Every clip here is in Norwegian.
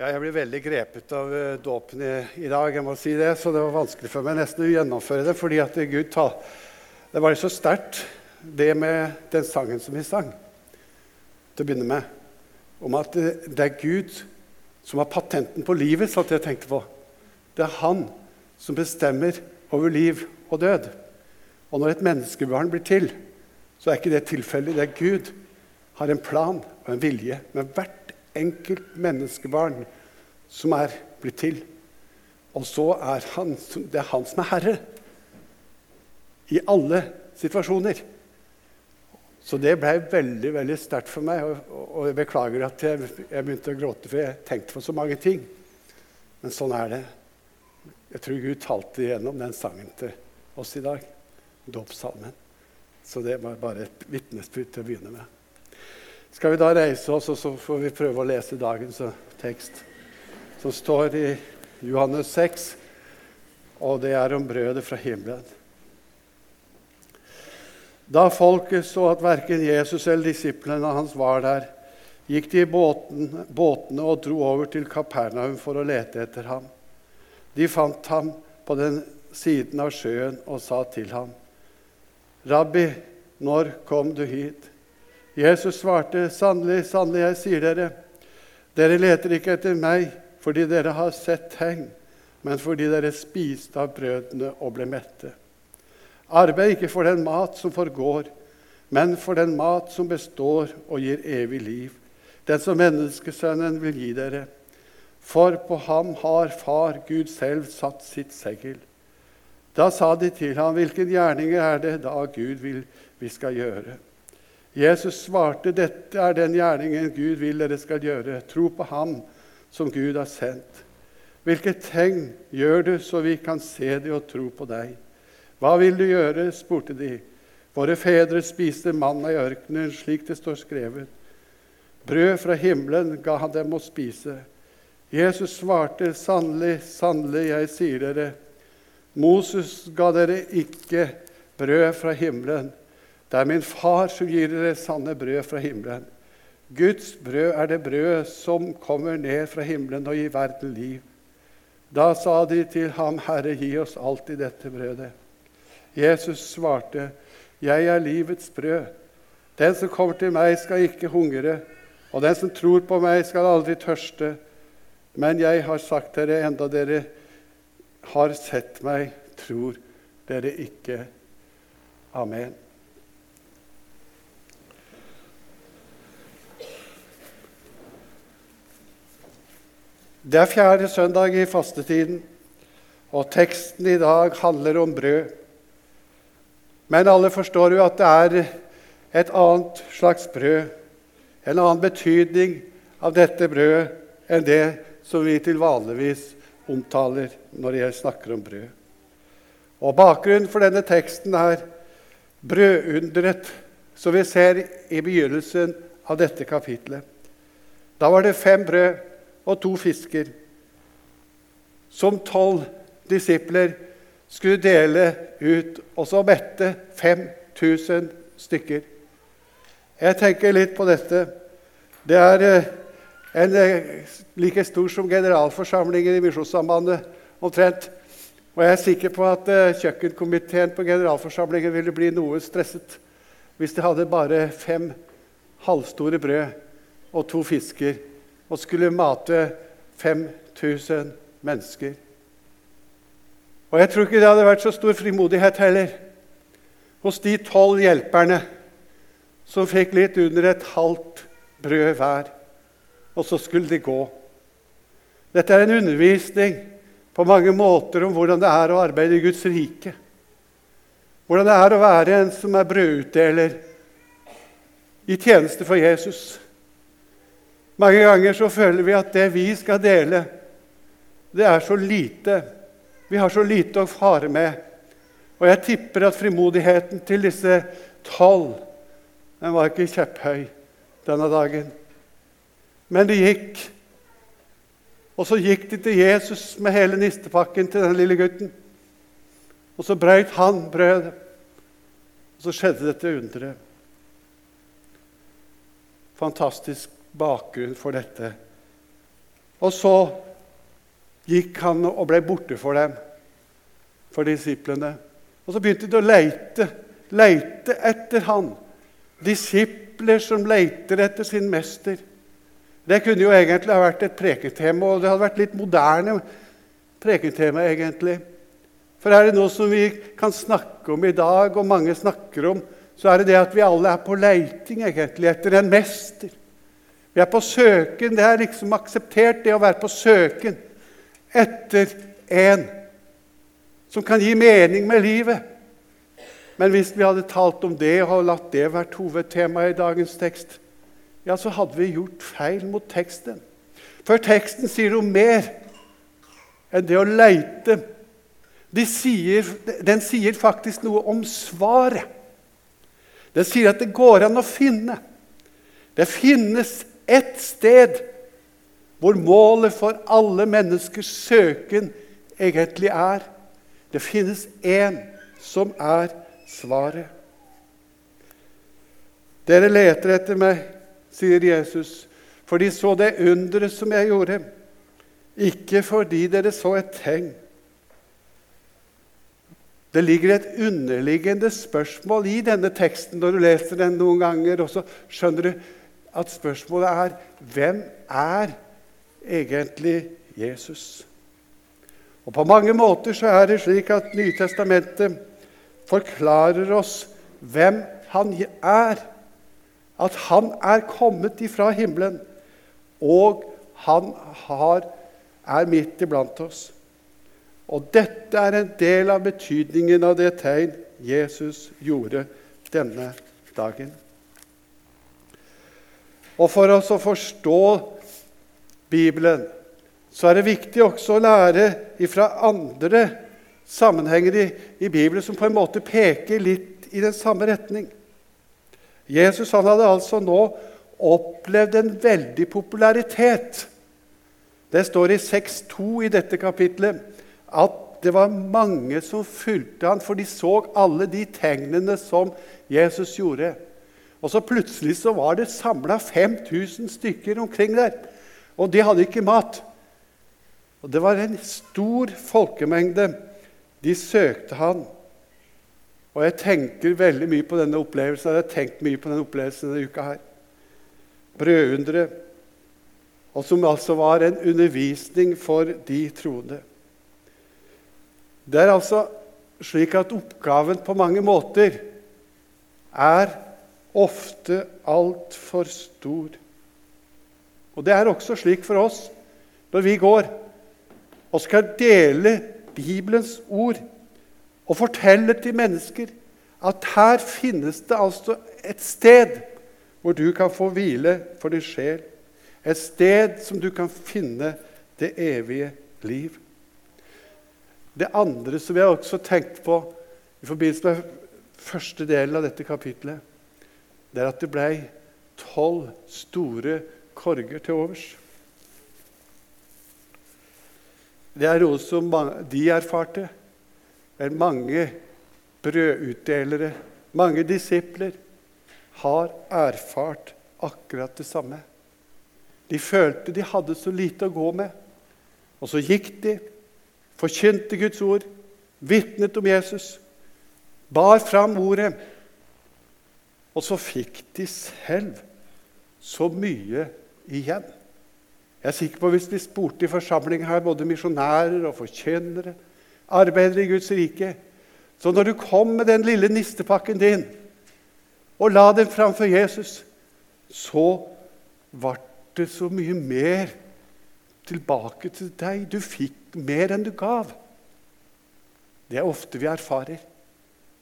Ja, jeg blir veldig grepet av uh, dåpen i, i, dag, jeg må si det, så det var vanskelig for meg nesten å gjennomføre det. fordi at Gud ta, Det var så sterkt, det med den sangen som vi sang til å begynne med. Om at det, det er Gud som har patenten på livet, satt jeg tenkte på. Det er Han som bestemmer over liv og død. Og når et menneskebarn blir til, så er ikke det tilfeldig. Det er Gud har en plan og en vilje med hvert enkelt menneskebarn som er blitt til. Og så er han, det er han som er herre i alle situasjoner. Så det ble veldig veldig sterkt for meg. Og, jeg beklager at jeg, jeg, begynte å gråte, for jeg tenkte på så mange ting. Men sånn er det. Jeg tror Gud talte igjennom den sangen til oss i dag. Dåpssalmen. Så det var bare et vitnesbyrd til å begynne med. Skal vi da reise oss, og så får vi prøve å lese dagens tekst, som står i Johannes 6, og det er om brødet fra himmelen. Da folket så at verken Jesus eller disiplene hans var der, gikk de i båten, båtene og dro over til Kapernaum for å lete etter ham. De fant ham på den siden av sjøen og sa til ham, 'Rabbi, når kom du hit?' Jesus svarte, 'Sannelig, sannelig, jeg sier dere:" Dere leter ikke etter meg fordi dere har sett tegn, men fordi dere spiste av brødene og ble mette. Arbeid ikke for den mat som forgår, men for den mat som består og gir evig liv, den som menneskesønnen vil gi dere. For på ham har Far, Gud selv, satt sitt segl. Da sa de til ham, hvilken gjerninger er det da Gud vil vi skal gjøre? Jesus svarte, 'Dette er den gjerningen Gud vil dere skal gjøre.' Tro på Ham som Gud har sendt. Hvilke tegn gjør du, så vi kan se det og tro på deg? Hva vil du gjøre? spurte de. Våre fedre spiste manna i ørkenen, slik det står skrevet. Brød fra himmelen ga han dem å spise. Jesus svarte, sannelig, sannelig, jeg sier dere, Moses ga dere ikke brød fra himmelen, det er min far som gir dere sanne brød fra himmelen. Guds brød er det brød som kommer ned fra himmelen og gir verden liv. Da sa de til ham, Herre, gi oss alltid dette brødet. Jesus svarte, Jeg er livets brød. Den som kommer til meg, skal ikke hungre, og den som tror på meg, skal aldri tørste. Men jeg har sagt dere, enda dere har sett meg, tror dere ikke. Amen. Det er fjerde søndag i fastetiden, og teksten i dag handler om brød. Men alle forstår jo at det er et annet slags brød, en annen betydning av dette brødet enn det som vi til vanligvis omtaler når jeg snakker om brød. Og Bakgrunnen for denne teksten er brødunderet som vi ser i begynnelsen av dette kapitlet. Da var det fem brød og to fisker, som tolv disipler skulle dele ut, og så mette 5000 stykker. Jeg tenker litt på dette. Det er eh, en eh, like stor som generalforsamlingen i Misjonssambandet omtrent. Og jeg er sikker på at eh, kjøkkenkomiteen på generalforsamlingen ville bli noe stresset hvis de hadde bare fem halvstore brød og to fisker og skulle mate 5000 mennesker. Og jeg tror ikke det hadde vært så stor frimodighet heller hos de tolv hjelperne som fikk litt under et halvt brød hver, og så skulle de gå. Dette er en undervisning på mange måter om hvordan det er å arbeide i Guds rike. Hvordan det er å være en som er brødutdeler i tjeneste for Jesus. Mange ganger så føler vi at det vi skal dele, det er så lite. Vi har så lite å fare med. Og jeg tipper at frimodigheten til disse tolv den var ikke kjepphøy denne dagen. Men de gikk. Og så gikk de til Jesus med hele nistepakken til den lille gutten. Og så brøyt han brødet. Og så skjedde dette underet. Fantastisk bakgrunn for dette. Og så gikk han og ble borte for dem, for disiplene. Og så begynte de å leite, leite etter han. Disipler som leiter etter sin mester. Det kunne jo egentlig ha vært et preketema, og det hadde vært litt moderne preketema, egentlig. For er det noe som vi kan snakke om i dag, og mange snakker om, så er det det at vi alle er på leiting egentlig etter en mester. Vi er på søken. Det er liksom akseptert, det å være på søken etter en som kan gi mening med livet. Men hvis vi hadde talt om det og latt det vært hovedtema i dagens tekst, ja, så hadde vi gjort feil mot teksten. For teksten sier noe mer enn det å leite. De sier, den sier faktisk noe om svaret. Den sier at det går an å finne. Det finnes ett sted hvor målet for alle menneskers søken egentlig er. Det finnes én som er svaret. Dere leter etter meg, sier Jesus, for de så det underet som jeg gjorde, ikke fordi dere så et tegn. Det ligger et underliggende spørsmål i denne teksten når du leser den noen ganger. Og så skjønner du at spørsmålet er hvem er egentlig Jesus? Og På mange måter så er det slik at Nytestamentet forklarer oss hvem han er. At han er kommet ifra himmelen, og han har, er midt iblant oss. Og dette er en del av betydningen av det tegn Jesus gjorde denne dagen. Og for oss å forstå Bibelen så er det viktig også å lære fra andre sammenhenger i, i, Bibelen som på en måte peker litt i den samme retning. Jesus han hadde altså nå opplevd en veldig popularitet. Det står i 6.2 i dette kapitlet at det var mange som fulgte han, for de så alle de tegnene som Jesus gjorde. Og så plutselig så var det samla 5000 stykker omkring der. Og de hadde ikke mat. Og Det var en stor folkemengde. De søkte han. Og jeg tenker veldig mye på denne opplevelsen. Jeg har tenkt mye på denne opplevelsen denne uka her. Brødunderet. Og som altså var en undervisning for de troende. Det er altså slik at oppgaven på mange måter er ofte altfor stor. Og det er også slik for oss når vi går og skal dele Bibelens ord og fortelle til mennesker at her finnes det altså et sted hvor du kan få hvile for din sjel. Et sted som du kan finne det evige liv. Det andre som jeg også tenkte på i forbindelse med første delen av dette kapitlet, det er at det ble tolv store korger til overs. Det er noe som de erfarte. Men mange brødutdelere, mange disipler, har erfart akkurat det samme. De følte de hadde så lite å gå med. Og så gikk de forkynte Guds ord, vitnet om Jesus, bar fram ordet. Og så fikk de selv så mye igjen. Jeg er sikker på Hvis vi spurte i forsamlingen her, både misjonærer og forkynnere, arbeidere i Guds rike Så når du kom med den lille nistepakken din og la den framfor Jesus, så ble det så mye mer tilbake til deg. Du fikk mer enn du gav. Det er ofte vi erfarer.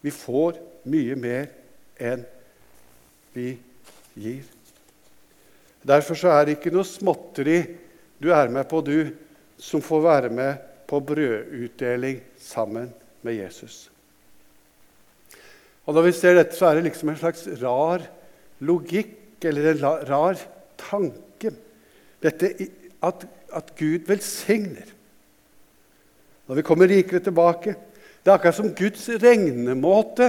Vi får mye mer enn vi gir. Derfor så er det ikke noe småtteri du er med på, du som får være med på brødutdeling sammen med Jesus. Og Når vi ser dette, så er det liksom en slags rar logikk eller en rar tanke. Dette at at Gud velsigner. Når vi kommer rikere tilbake Det er akkurat som Guds regnemåte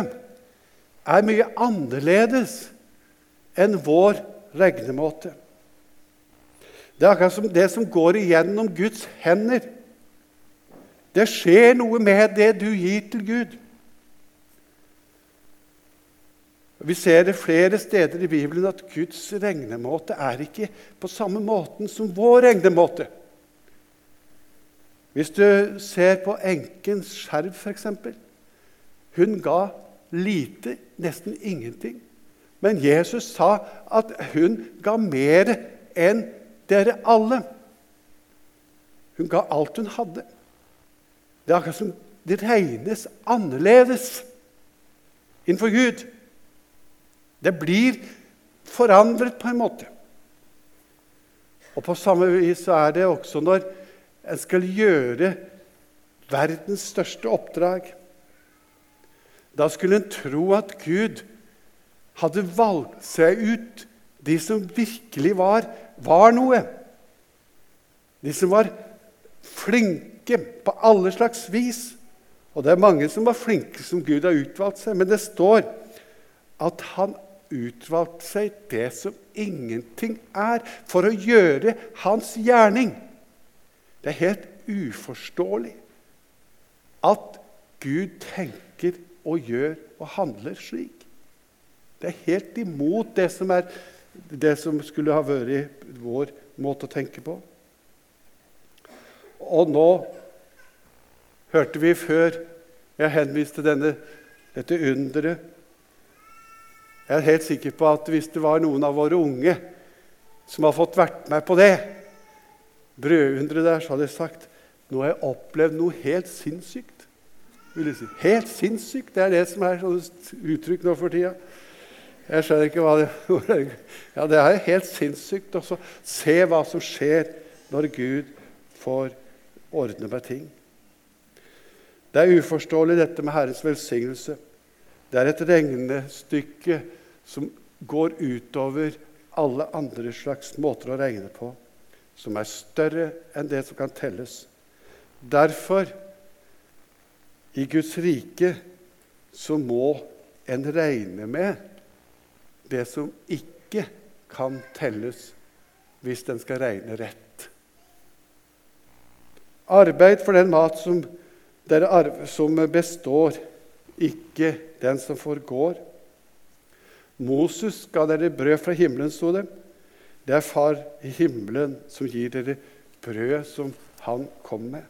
er mye annerledes enn vår regnemåte. Det er akkurat som det som går igjennom Guds hender. Det skjer noe med det du gir til Gud. Vi ser det flere steder i Bibelen at Guds regnemåte er ikke på samme måten som vår regnemåte. Hvis du ser på enkens skjerv, f.eks. Hun ga lite, nesten ingenting. Men Jesus sa at hun ga mer enn dere alle. Hun ga alt hun hadde. Det er akkurat som det regnes annerledes innenfor Gud. Det blir forandret på en måte. Og På samme vis er det også når en skal gjøre verdens største oppdrag. Da skulle en tro at Gud hadde valgt seg ut de som virkelig var, var noe. De som var flinke på alle slags vis. Og det er mange som var flinke som Gud har utvalgt seg, men det står at han utvalgte seg det som ingenting er, for å gjøre hans gjerning. Det er helt uforståelig at Gud tenker og gjør og handler slik. Det er helt imot det som, er, det som skulle ha vært vår måte å tenke på. Og nå hørte vi før jeg henviste denne, dette underet Jeg er helt sikker på at hvis det var noen av våre unge som har fått vært med på det brødunderet der, så hadde jeg sagt nå har jeg opplevd noe helt sinnssykt. si. Helt sinnssykt, det er det som er sånne uttrykk nå for tida. Jeg skjønner ikke hva det Ja, Det er helt sinnssykt å se hva som skjer når Gud får ordne med ting. Det er uforståelig, dette med Herrens velsignelse. Det er et regnestykke som går utover alle andre slags måter å regne på, som er større enn det som kan telles. Derfor, i Guds rike, så må en regne med det som ikke kan telles hvis den skal regne rett. Arbeid for den mat som, som består, ikke den som forgår. Moses ga dere brød fra himmelen, sto det. Det er Far i himmelen som gir dere brød som han kom med.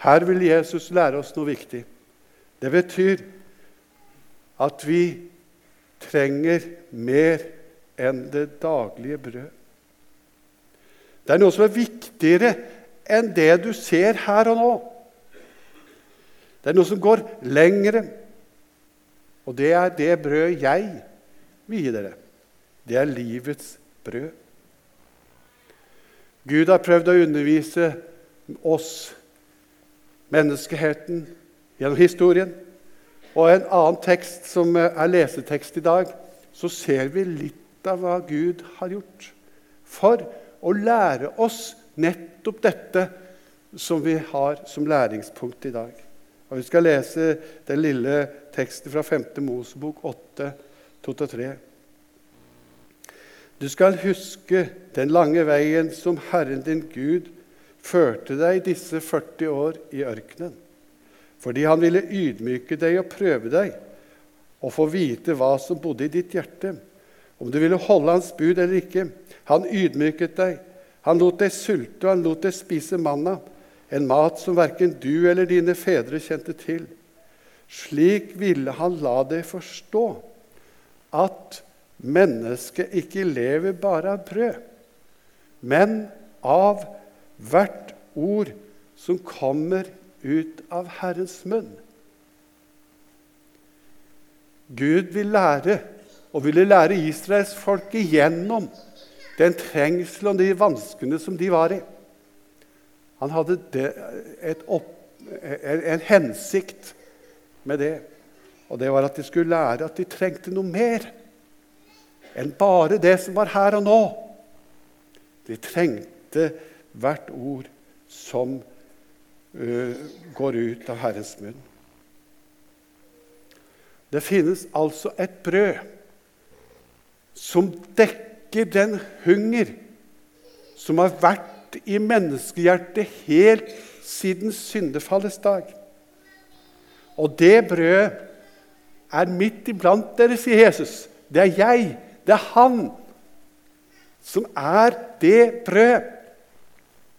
Her vil Jesus lære oss noe viktig. Det betyr at vi trenger mer enn det daglige brød. Det er noe som er viktigere enn det du ser her og nå. Det er noe som går lengre, og det er det brød jeg vil gi dere. Det er livets brød. Gud har prøvd å undervise oss, menneskeheten, gjennom historien. Og en annen tekst som er lesetekst i dag, så ser vi litt av hva Gud har gjort for å lære oss nettopp dette som vi har som læringspunkt i dag. Og Vi skal lese den lille teksten fra 5. Mosebok 8, 2-3. Du skal huske den lange veien som Herren din Gud førte deg disse 40 år i ørkenen fordi han ville ydmyke deg og prøve deg og få vite hva som bodde i ditt hjerte, om du ville holde hans bud eller ikke. Han ydmyket deg. Han lot deg sulte, og han lot deg spise manna, en mat som verken du eller dine fedre kjente til. Slik ville han la deg forstå at mennesket ikke lever bare av brød, men av hvert ord som kommer ut av Herrens munn. Gud vil lære, og ville lære Israels folk igjennom den trengsel og de vanskene som de var i. Han hadde opp, en hensikt med det, og det var at de skulle lære at de trengte noe mer enn bare det som var her og nå. De trengte hvert ord som uh, går ut av Herrens munn. Det finnes altså et brød som dekker den hunger som har vært i menneskehjertet helt siden syndefallets dag. Og det brødet er midt iblant dere, sier Jesus. Det er jeg, det er Han, som er det brød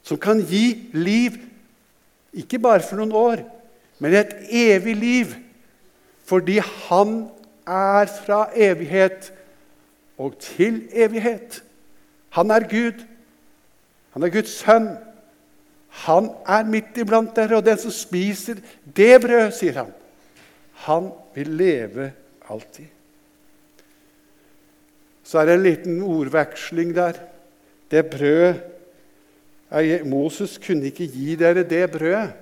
som kan gi liv, ikke bare for noen år, men et evig liv. Fordi Han er fra evighet og til evighet. Han er Gud. Han er Guds sønn. Han er midt iblant dere, og den som spiser det brød, sier han, han vil leve alltid. Så er det en liten ordveksling der. Det brød Moses kunne ikke gi dere det brødet.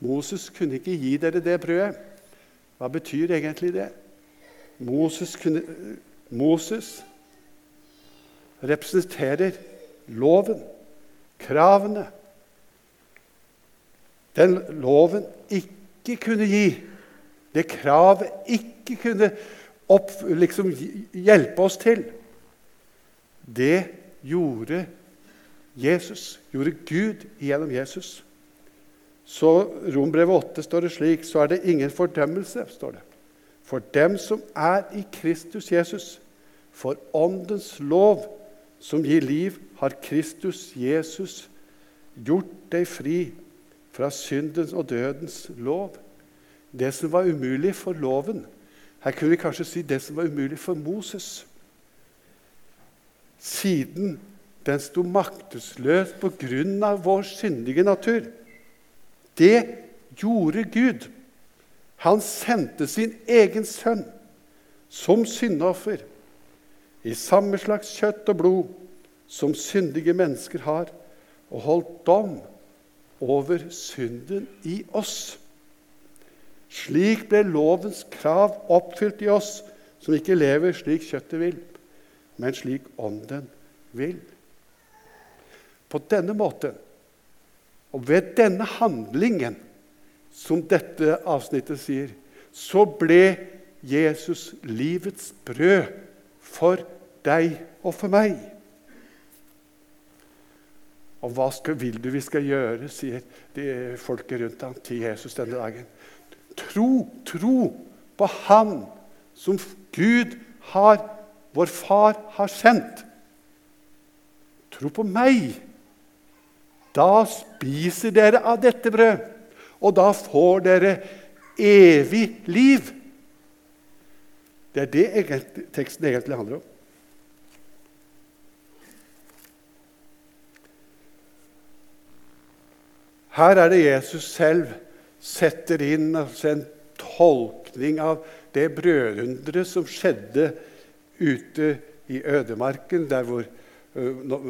Moses kunne ikke gi dere det brødet. Hva betyr egentlig det? Moses, kunne, Moses representerer loven, kravene. Den loven ikke kunne gi, det kravet ikke kunne opp, liksom, hjelpe oss til, det gjorde Jesus, gjorde Gud gjennom Jesus. Så Rombrevet 8 står det slik, så er det ingen fordømmelse. står det. For dem som er i Kristus Jesus, for Åndens lov, som gir liv, har Kristus Jesus gjort deg fri fra syndens og dødens lov. Det som var umulig for loven Her kunne vi kanskje si det som var umulig for Moses. Siden den sto maktesløs på grunn av vår syndige natur. Det gjorde Gud. Han sendte sin egen sønn som syndoffer i samme slags kjøtt og blod som syndige mennesker har, og holdt dom over synden i oss. Slik ble lovens krav oppfylt i oss som ikke lever slik kjøttet vil, men slik ånden vil. På denne måten og ved denne handlingen, som dette avsnittet sier, så ble Jesus livets brød for deg og for meg. Og hva skal, vil du vi skal gjøre, sier de folket rundt ham til Jesus denne dagen. Tro, tro på Han som Gud har, vår Far, har sendt. Tro på meg. Da spiser dere av dette brød, og da får dere evig liv. Det er det teksten egentlig handler om. Her er det Jesus selv setter inn en tolkning av det brødunderet som skjedde ute i ødemarken, der hvor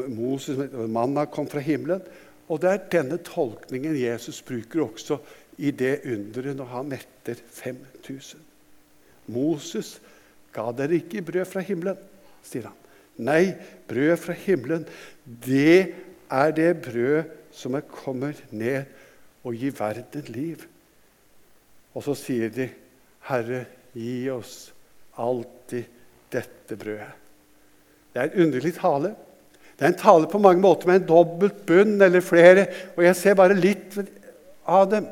Moses, manna kom fra himmelen. Og det er denne tolkningen Jesus bruker også i det underet når han metter 5000. Moses ga dere ikke brød fra himmelen, sier han. Nei, brød fra himmelen, det er det brød som er kommer ned og gir verden liv. Og så sier de, 'Herre, gi oss alltid dette brødet'. Det er en underlig tale. Det er en tale på mange måter med en dobbelt bunn eller flere, og jeg ser bare litt av dem.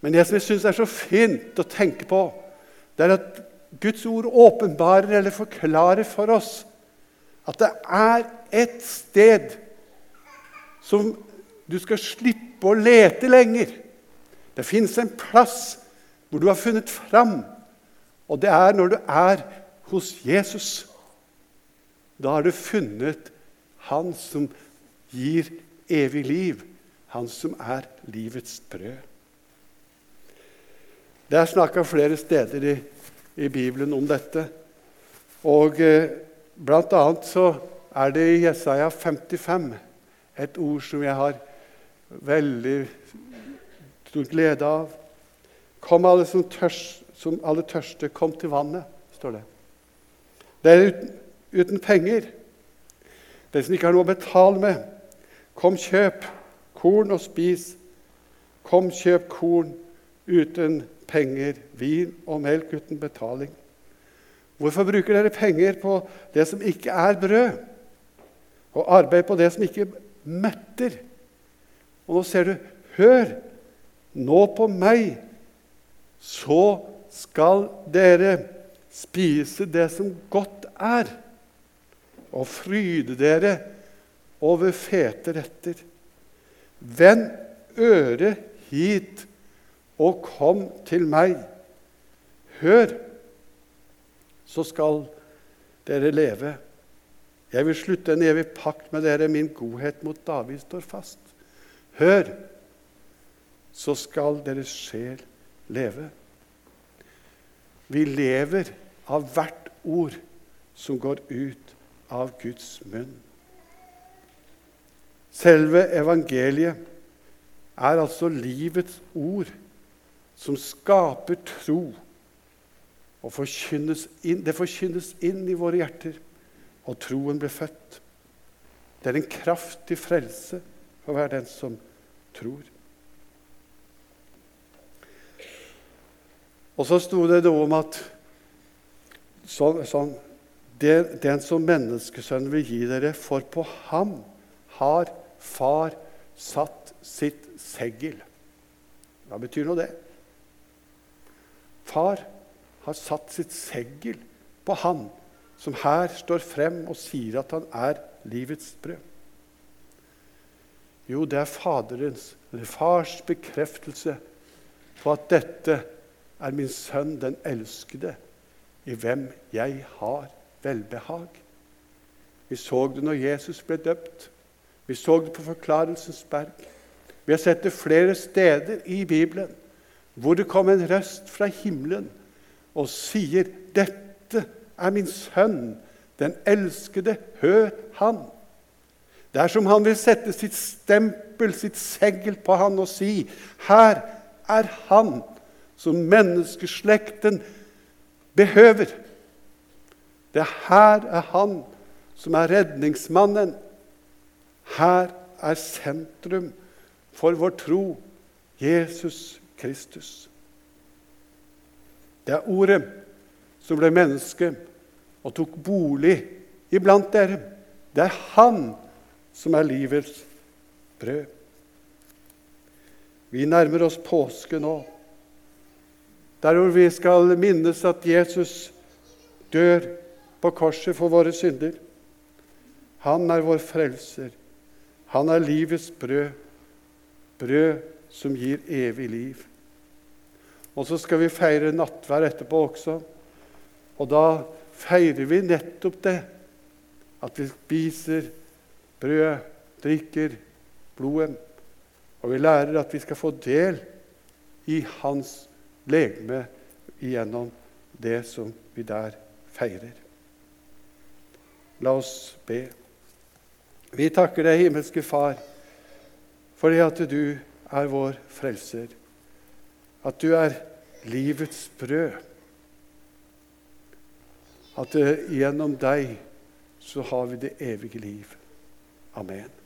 Men det som jeg syns er så fint å tenke på, det er at Guds ord åpenbarer eller forklarer for oss at det er et sted som du skal slippe å lete lenger. Det fins en plass hvor du har funnet fram, og det er når du er hos Jesus. Da har du funnet han som gir evig liv, han som er livets brød. Det er snakka flere steder i, i, Bibelen om dette. Og eh, Blant annet så er det i Jesaja 55 et ord som jeg har veldig stor glede av. Kom alle som, tørs, som alle tørste, kom til vannet, står det. Det er uten, uten penger. Den som ikke har noe å betale med, kom, kjøp korn og spis. Kom, kjøp korn uten penger, vin og melk uten betaling. Hvorfor bruker dere penger på det som ikke er brød, og arbeid på det som ikke metter. Og nå ser du Hør nå på meg, så skal dere spise det som godt er, og fryde dere over fete retter. Vend øret hit og kom til meg. Hør, så skal dere leve. Jeg vil slutte en evig pakt med dere. Min godhet mot David står fast. Hør, så skal deres sjel leve. Vi lever av hvert ord som går ut av Guds munn. Selve evangeliet er altså livets ord som skaper tro. Og forkynnes inn, det forkynnes inn i våre hjerter, og troen blir født. Det er en kraftig frelse for hver den som tror. Og så sto det noe om at sånn, sånn det, Den som menneskesønnen vil gi dere, for på ham har far satt sitt seggel. Hva betyr nå det? Far har satt sitt seggel på han som her står frem og sier at han er livets brød. Jo, det er Faderens, eller fars, bekreftelse på at dette er min sønn, den elskede, i hvem jeg har velbehag. Vi så det når Jesus ble døpt. Vi så det på Forklarelsens berg. Vi har sett det flere steder i Bibelen hvor det kom en røst fra himmelen og sier, 'Dette er min sønn, den elskede. Hør han.' Det er som han vil sette sitt stempel, sitt segl, på han og si, 'Her er han som menneskeslekten behøver. Det her er han som er redningsmannen. Her er sentrum for vår tro Jesus Kristus. Det er Ordet som ble menneske og tok bolig iblant dere. Det er Han som er livets brød. Vi nærmer oss påske nå. Der hvor vi skal minnes at Jesus dør på korset for våre synder. Han er vår frelser. Han er livets brød, brød som gir evig liv. Og så skal vi feire nattvær etterpå også. Og da feirer vi nettopp det. At vi spiser brød, drikker blodet. Og vi lærer at vi skal få del i Hans legeme gjennom det som vi der feirer. La oss be. Vi takker deg, himmelske Far, fordi at du er vår frelser. At du er livets brød. At gjennom deg så har vi det evige liv. Amen.